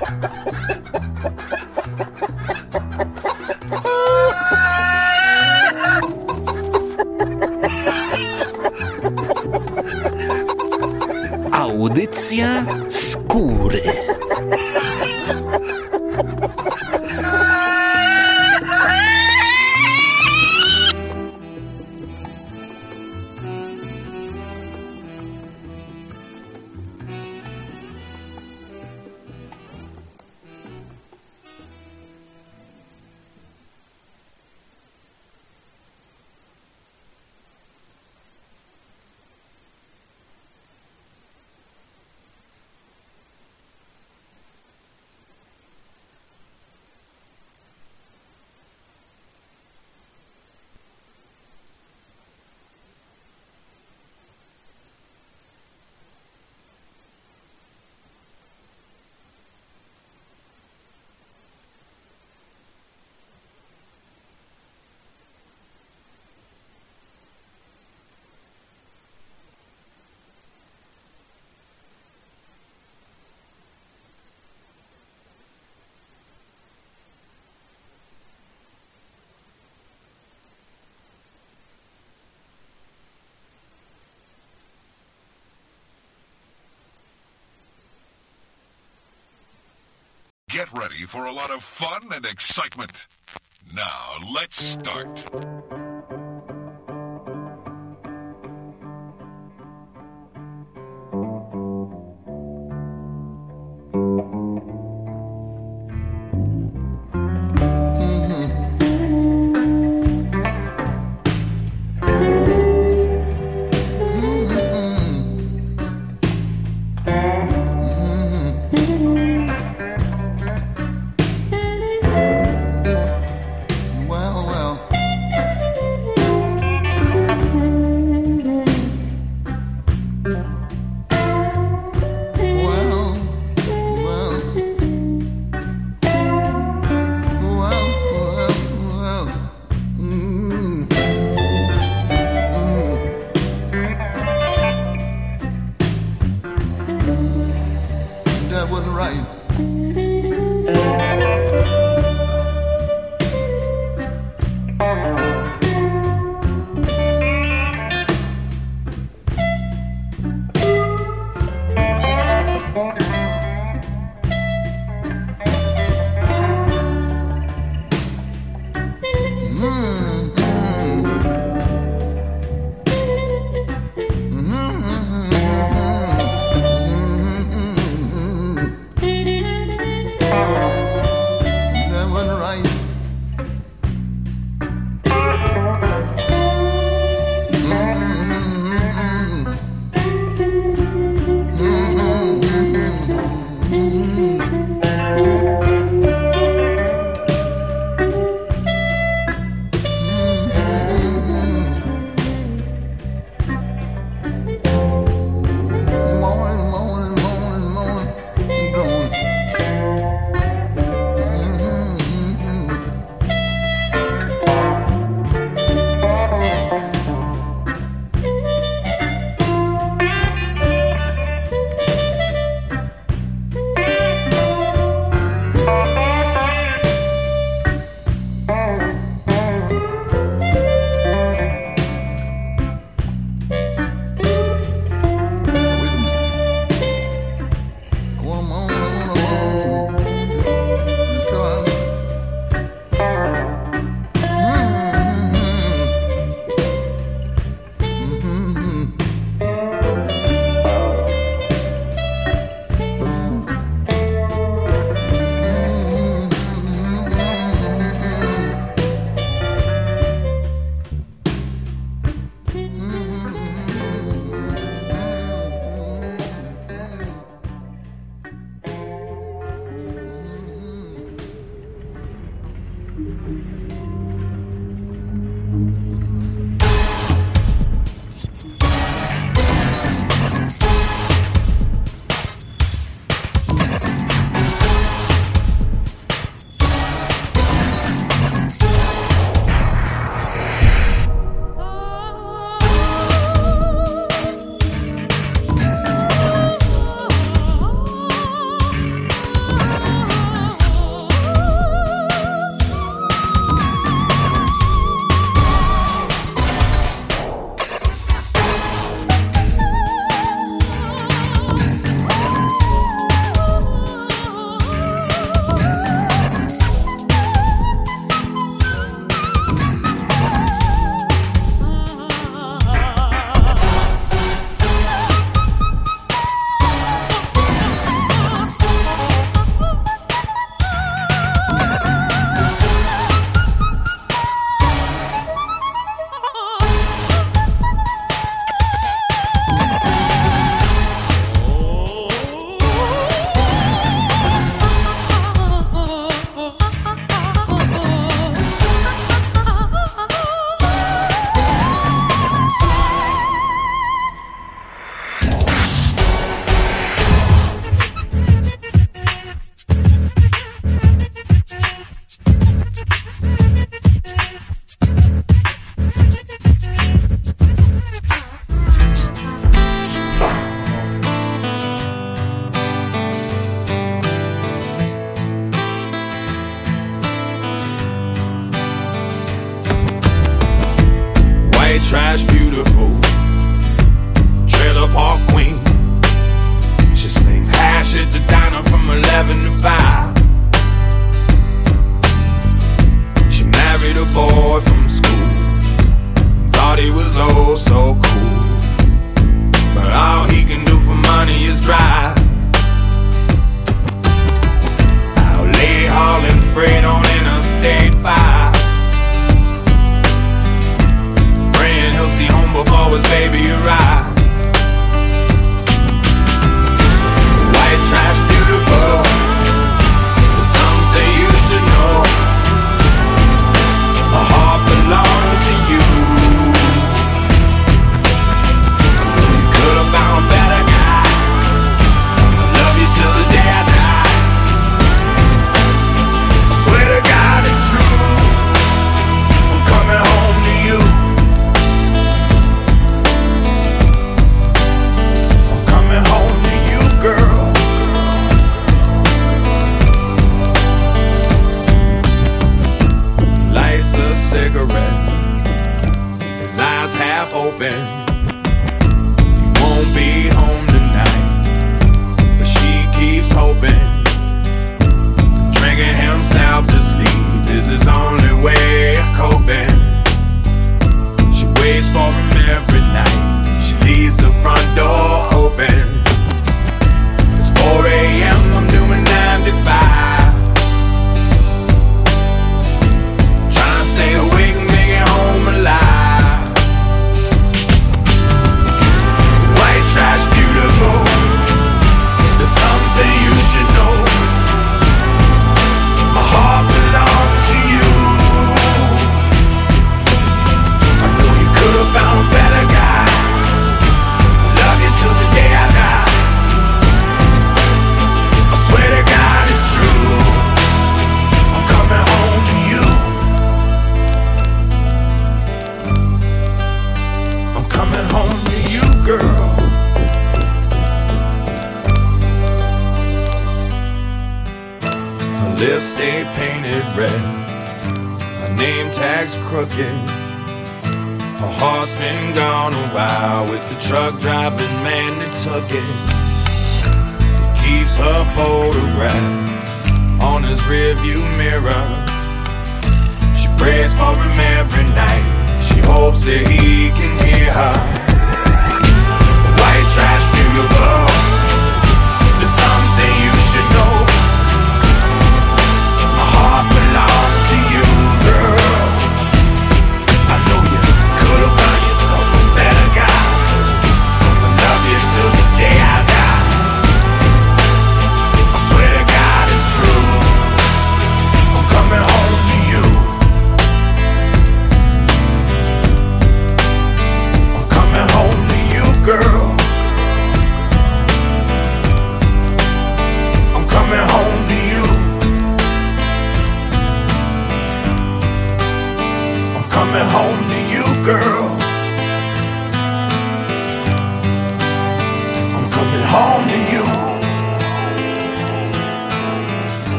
Audycja skóry. Get ready for a lot of fun and excitement. Now, let's start.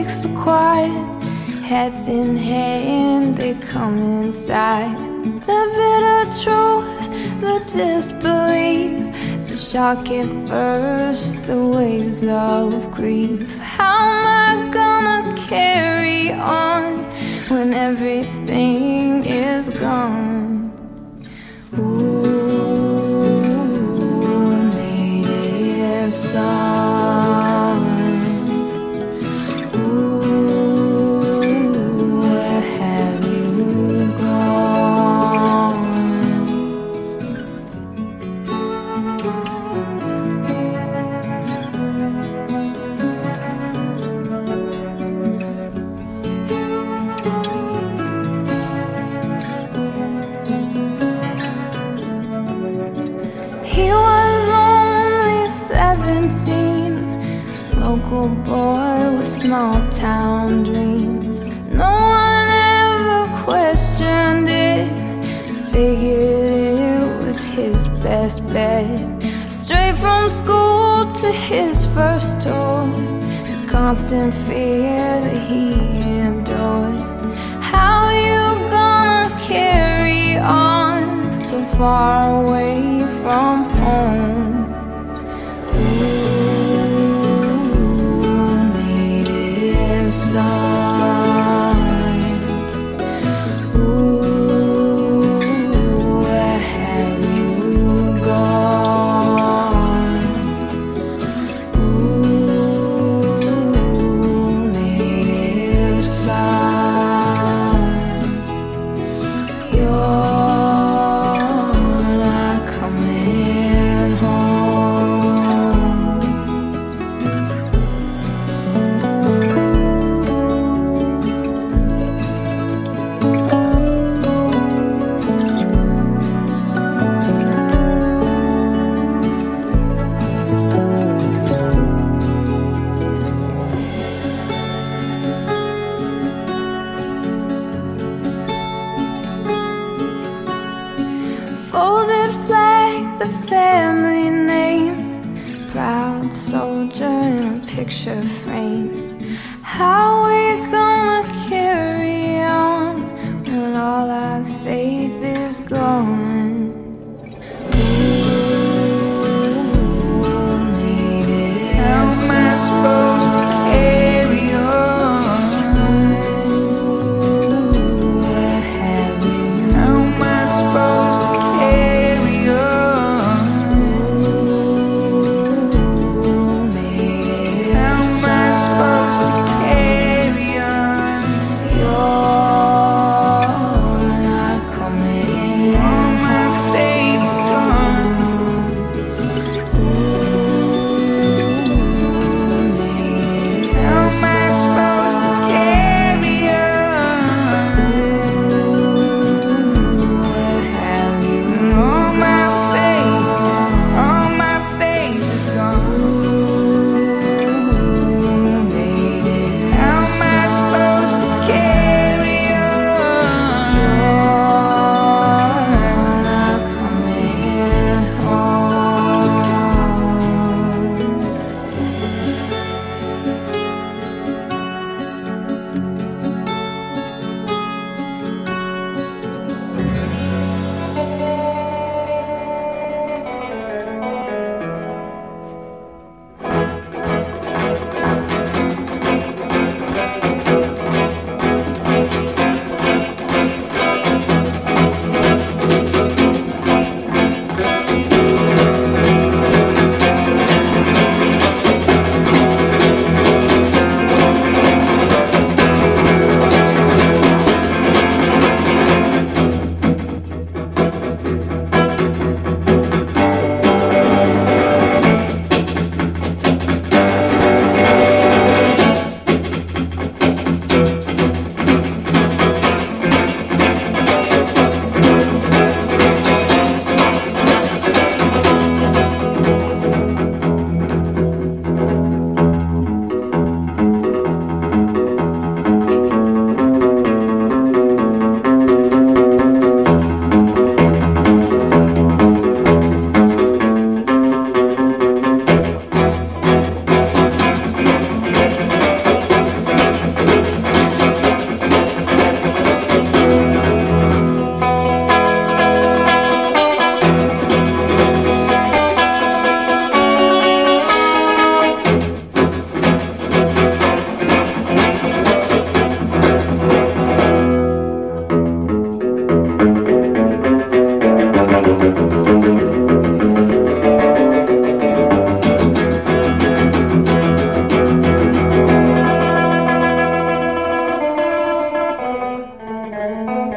Breaks the quiet. Heads in hand, they come inside. The bitter truth, the disbelief, the shock at first, the waves of grief. How am I gonna carry on when everything is gone? Ooh, native son. Small town dreams. No one ever questioned it, figured it was his best bet. Straight from school to his first tour, the constant fear that he endured. How you gonna carry on so far away from home?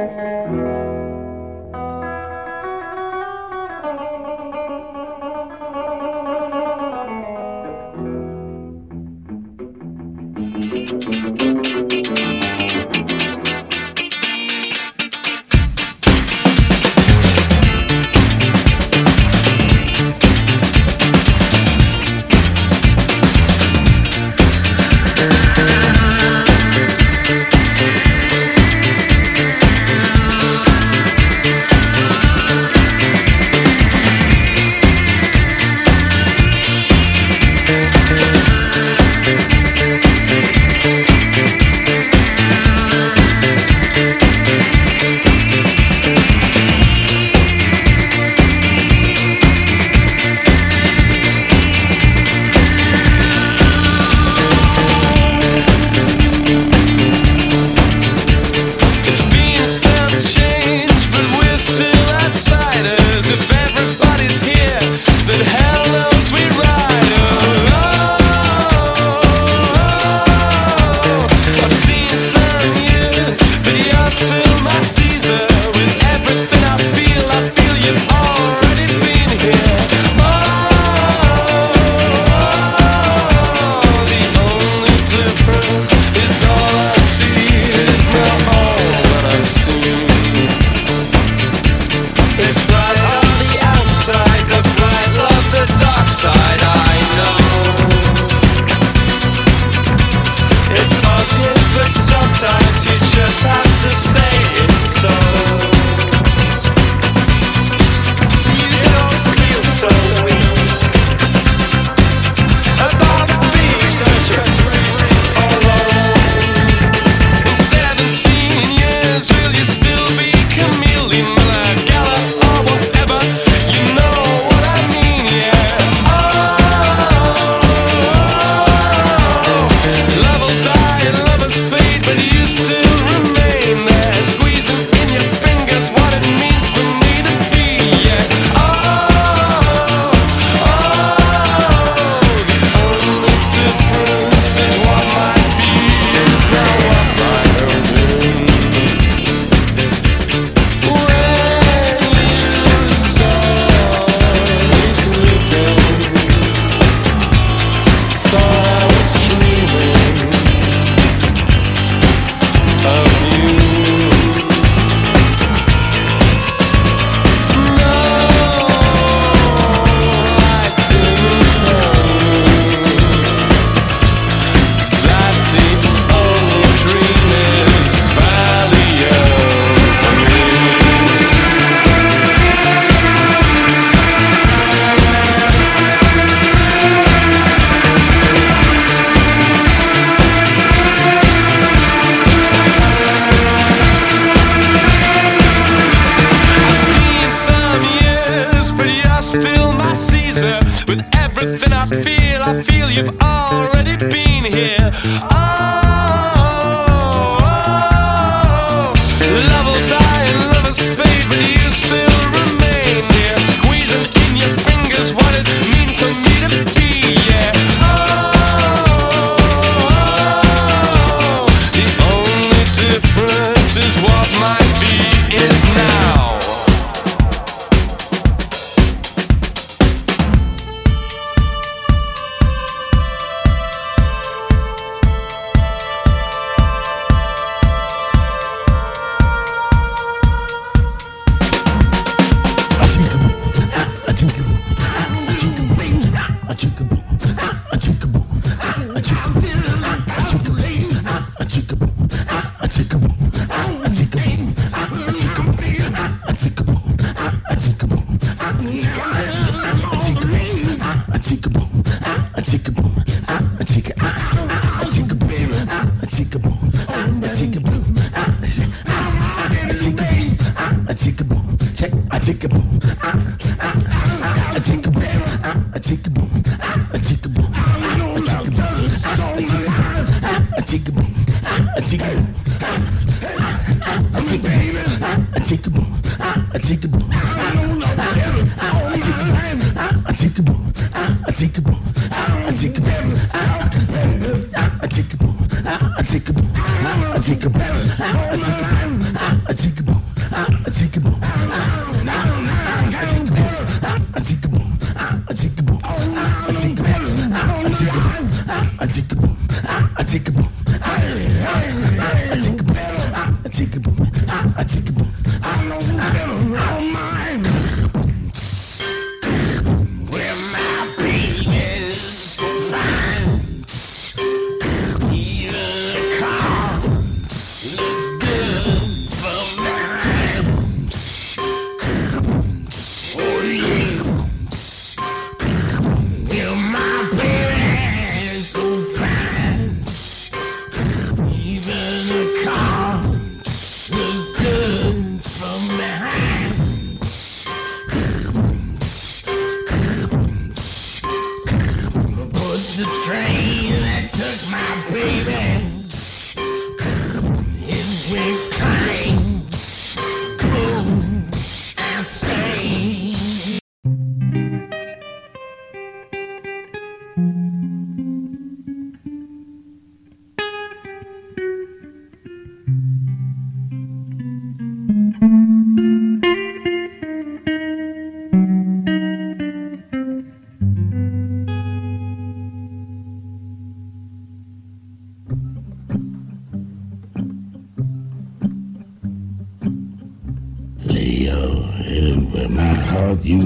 Mm-hmm.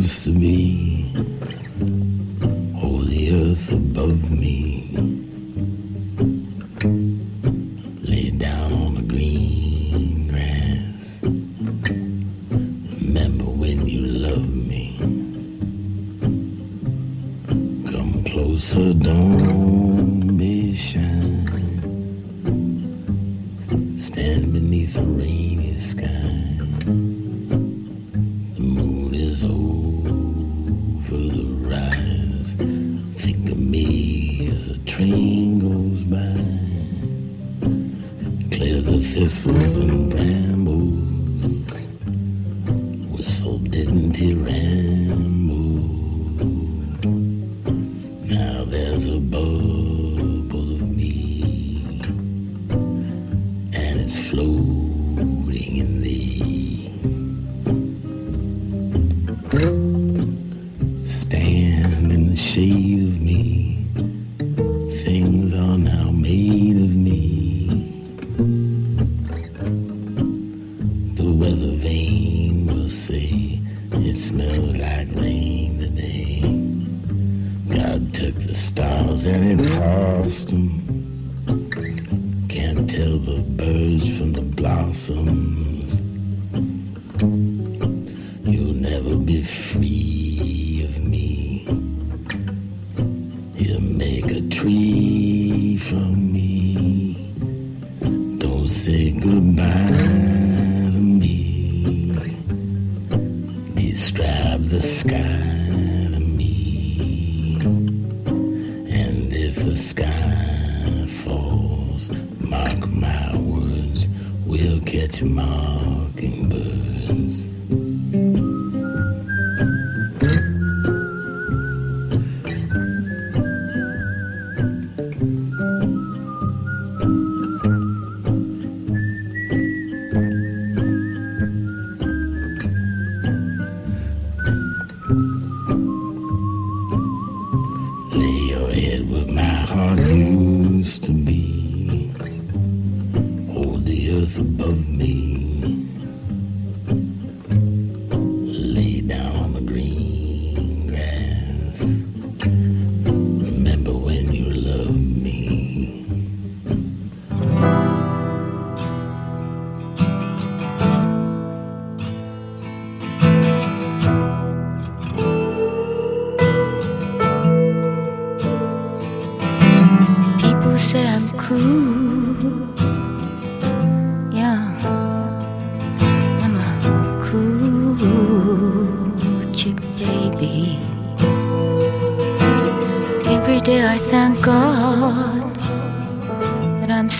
To be. And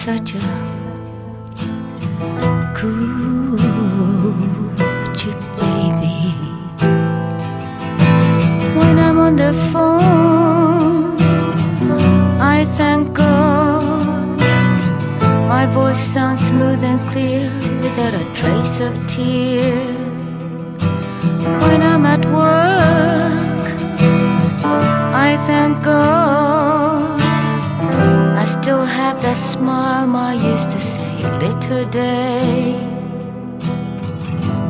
such a today.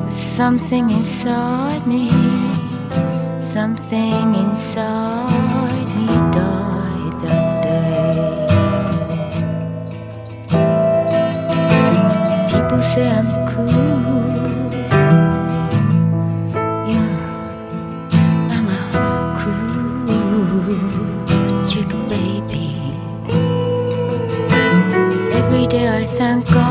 Something inside me, something inside me died that day. People say I'm cool. Yeah, I'm a cool chick, baby. Every day I thank God.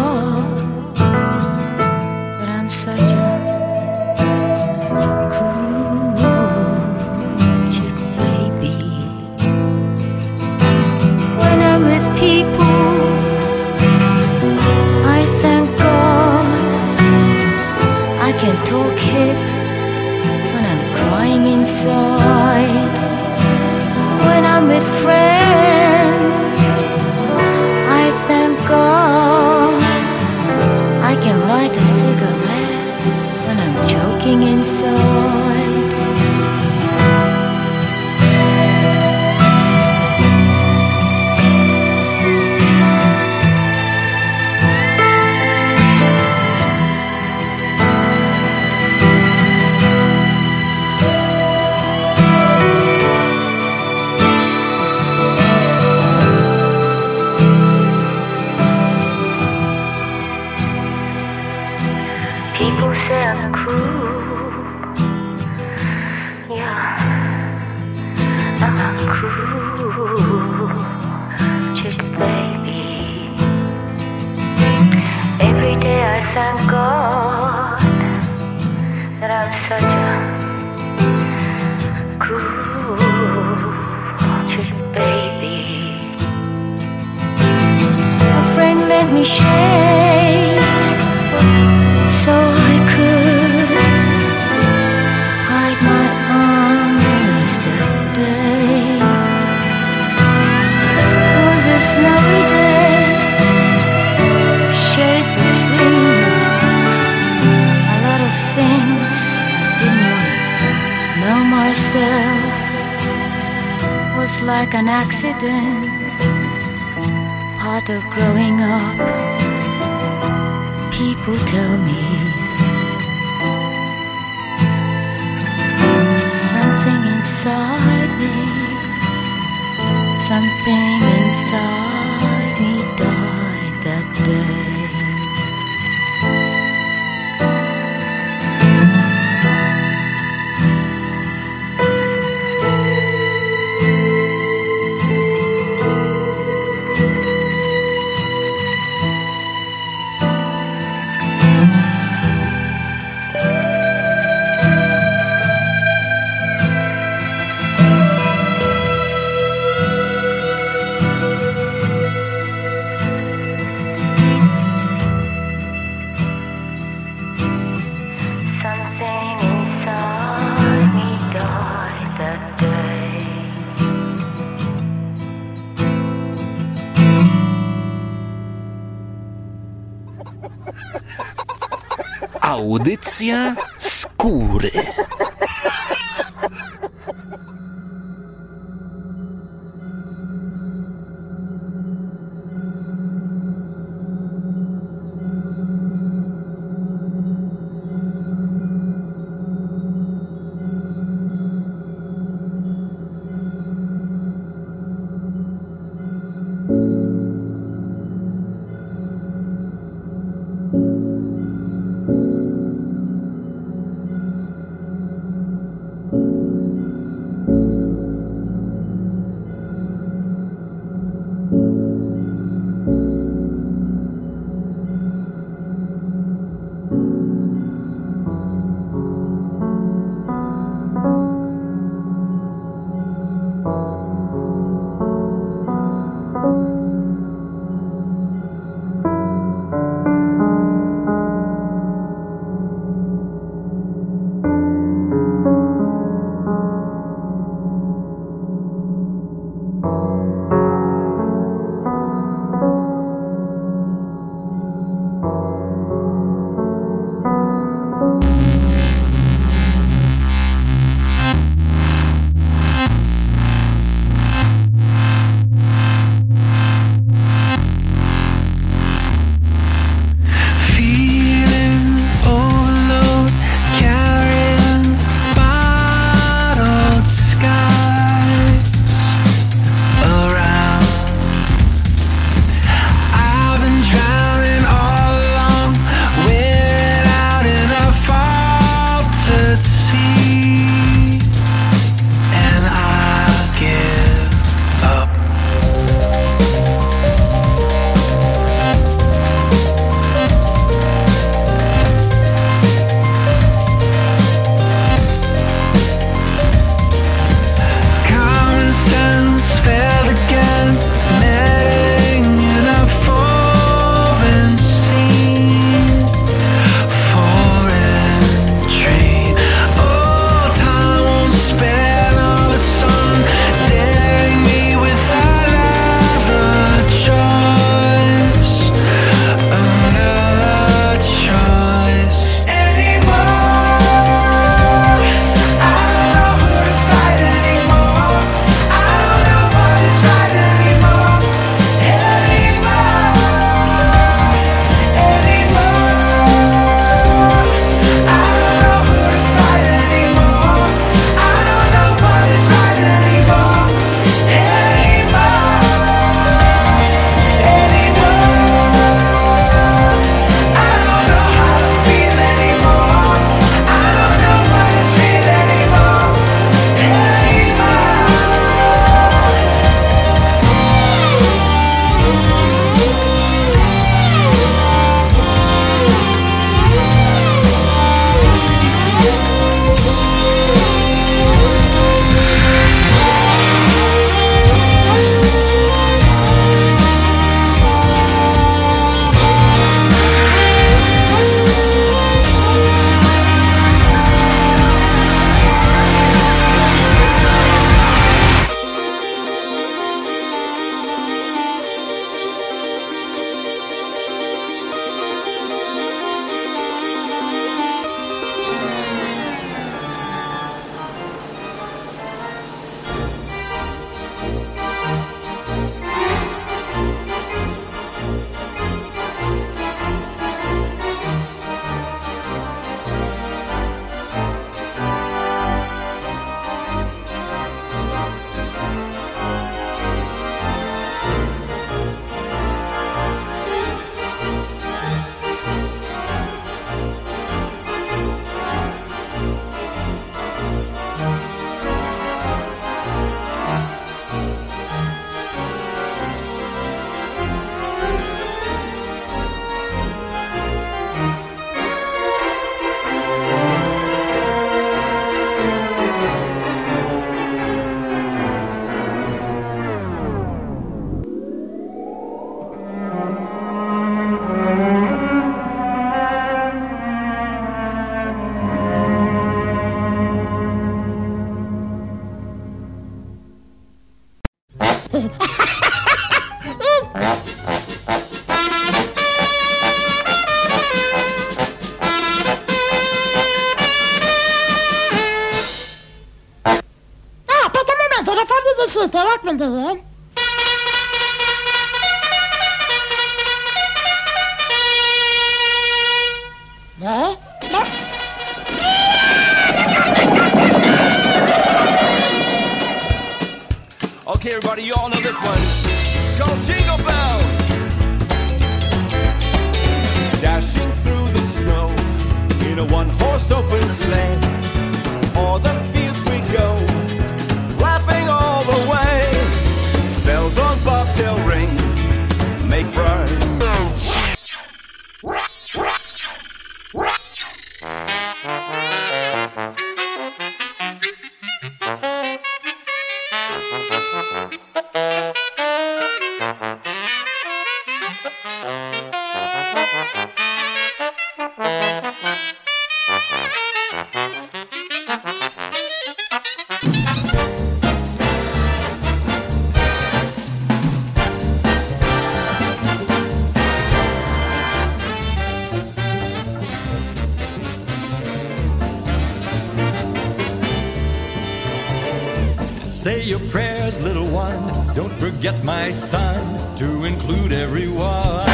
My son, to include everyone.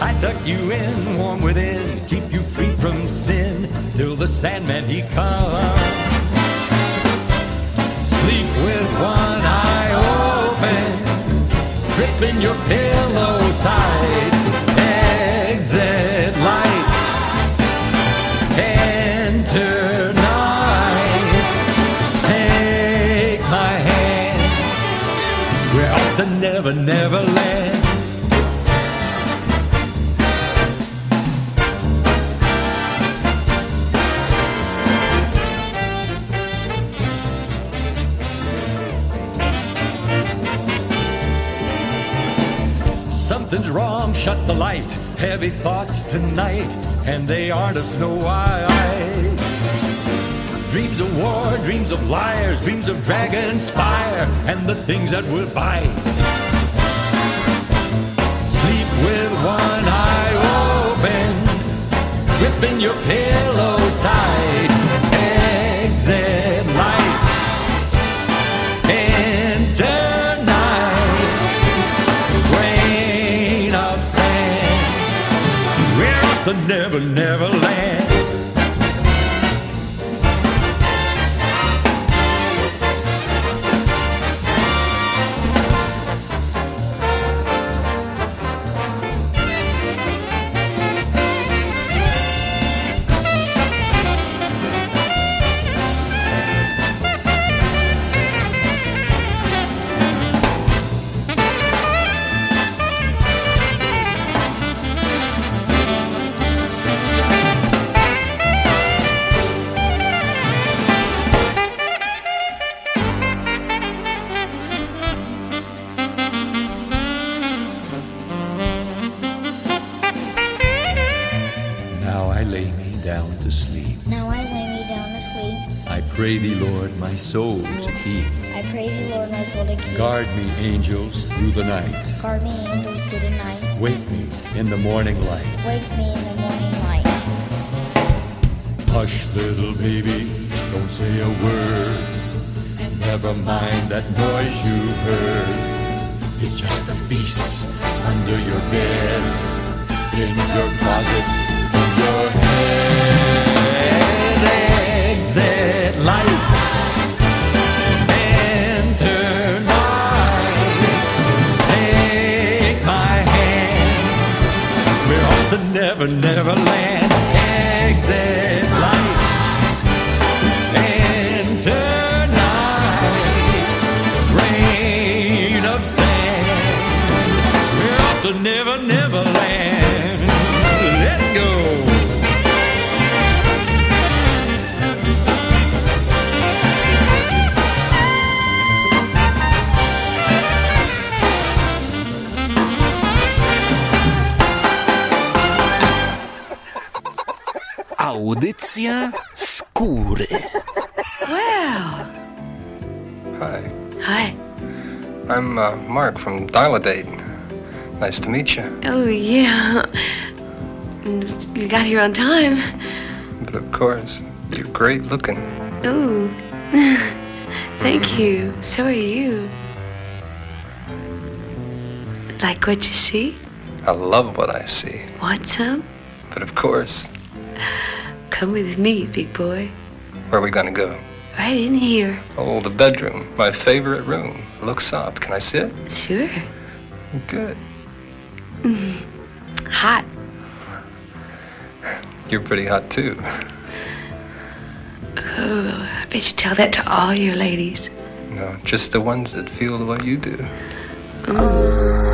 I tuck you in, warm within, keep you free from sin till the Sandman he comes. Sleep with one eye open, gripping your pillow tight. To Never Never Land. Something's wrong, shut the light. Heavy thoughts tonight, and they aren't of Snow White. Dreams of war, dreams of liars, dreams of dragons' fire, and the things that will bite. Gripping your pillow tight. Exit light, enter night grain of sand. We're off the Never Never Land. Lay me down to sleep. Now I lay me down to sleep. I pray thee, Lord, my soul to keep. I pray thee, Lord, my soul to keep. Guard me, angels, through the night. Guard me, angels, through the night. Wake me in the morning light. Wake me in the morning light. Hush, little baby, don't say a word. Never mind that noise you heard. It's just the beasts under your bed, in your closet, Exit light. Take my hand. We're off to Never Never Land. Exit Audycja skóry. Wow. Hi, Hi. I'm uh, Mark from Dial-A-Date. Nice to meet you. Oh, yeah. You got here on time. But of course, you're great looking. Ooh. Thank you. So are you. Like what you see? I love what I see. What's up? But of course, Come with me, big boy. where are we gonna go? Right in here. Oh, the bedroom. My favorite room. Looks soft. Can I sit? Sure. Good. Mm. Hot. You're pretty hot too. Oh, I bet you tell that to all your ladies. No, just the ones that feel the way you do. 胸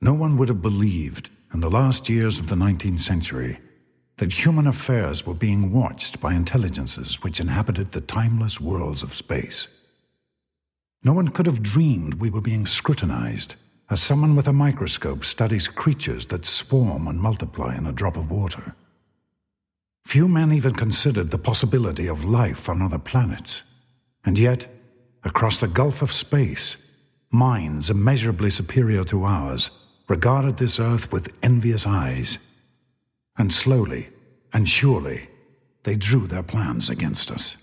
No one would have believed in the last years of the 19th century that human affairs were being watched by intelligences which inhabited the timeless worlds of space. No one could have dreamed we were being scrutinized as someone with a microscope studies creatures that swarm and multiply in a drop of water. Few men even considered the possibility of life on other planets. And yet, across the gulf of space, minds immeasurably superior to ours regarded this earth with envious eyes. And slowly and surely, they drew their plans against us.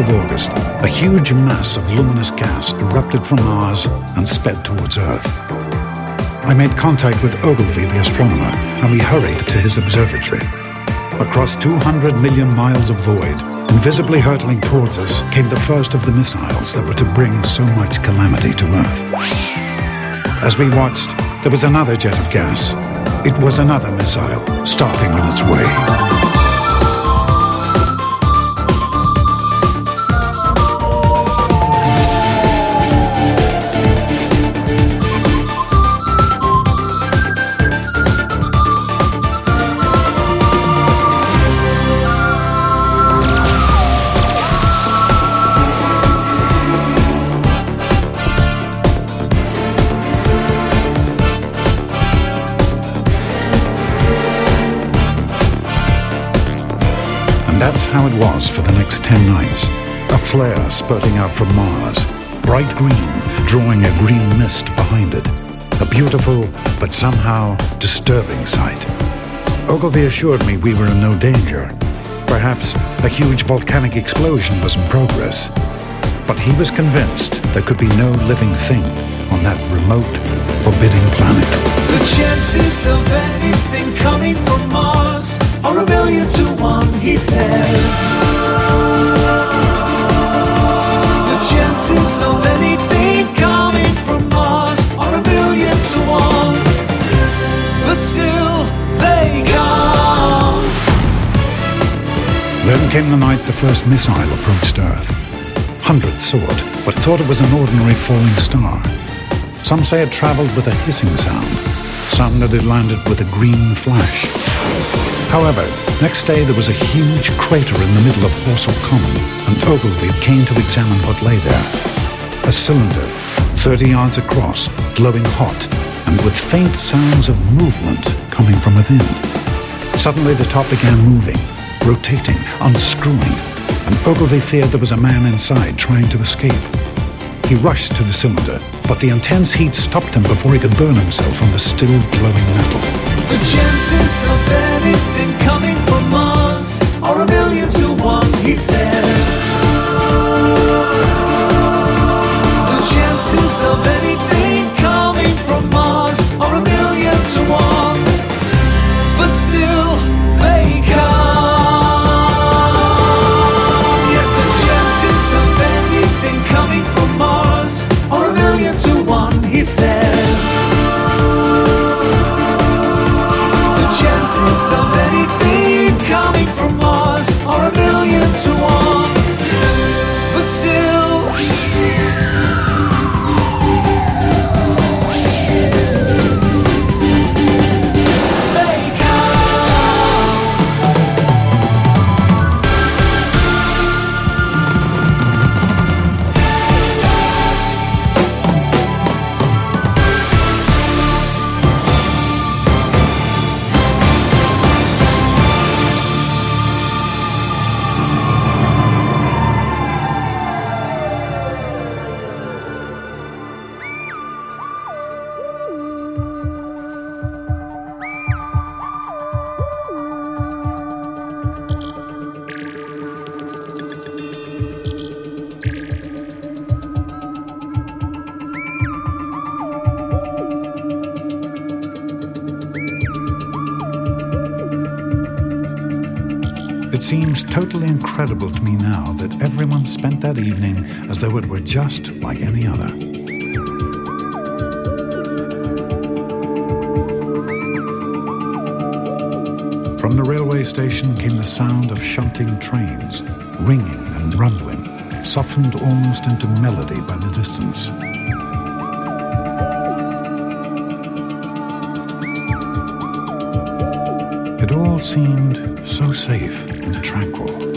Of August, a huge mass of luminous gas erupted from Mars and sped towards Earth. I made contact with Ogilvy the astronomer, and we hurried to his observatory. Across 200 million miles of void, invisibly hurtling towards us, came the first of the missiles that were to bring so much calamity to Earth. As we watched, there was another jet of gas. It was another missile starting on its way. Was for the next 10 nights. A flare spurting out from Mars, bright green, drawing a green mist behind it. A beautiful, but somehow disturbing sight. Ogilvy assured me we were in no danger. Perhaps a huge volcanic explosion was in progress. But he was convinced there could be no living thing on that remote, forbidding planet. The chances of anything coming from Mars are a million to he said. The chances of anything coming from Mars are a million to one, but still they come. Then came the night the first missile approached Earth. Hundreds saw it, but thought it was an ordinary falling star. Some say it traveled with a hissing sound, some that it landed with a green flash. However, next day there was a huge crater in the middle of Horsell Common, and Ogilvy came to examine what lay there. A cylinder, 30 yards across, glowing hot, and with faint sounds of movement coming from within. Suddenly the top began moving, rotating, unscrewing, and Ogilvy feared there was a man inside trying to escape. He rushed to the cylinder, but the intense heat stopped him before he could burn himself on the still glowing metal. The chances of anything coming from Mars are a million to one, he said. The chances of chances to me now that everyone spent that evening as though it were just like any other. From the railway station came the sound of shunting trains, ringing and rumbling, softened almost into melody by the distance. It all seemed so safe and tranquil.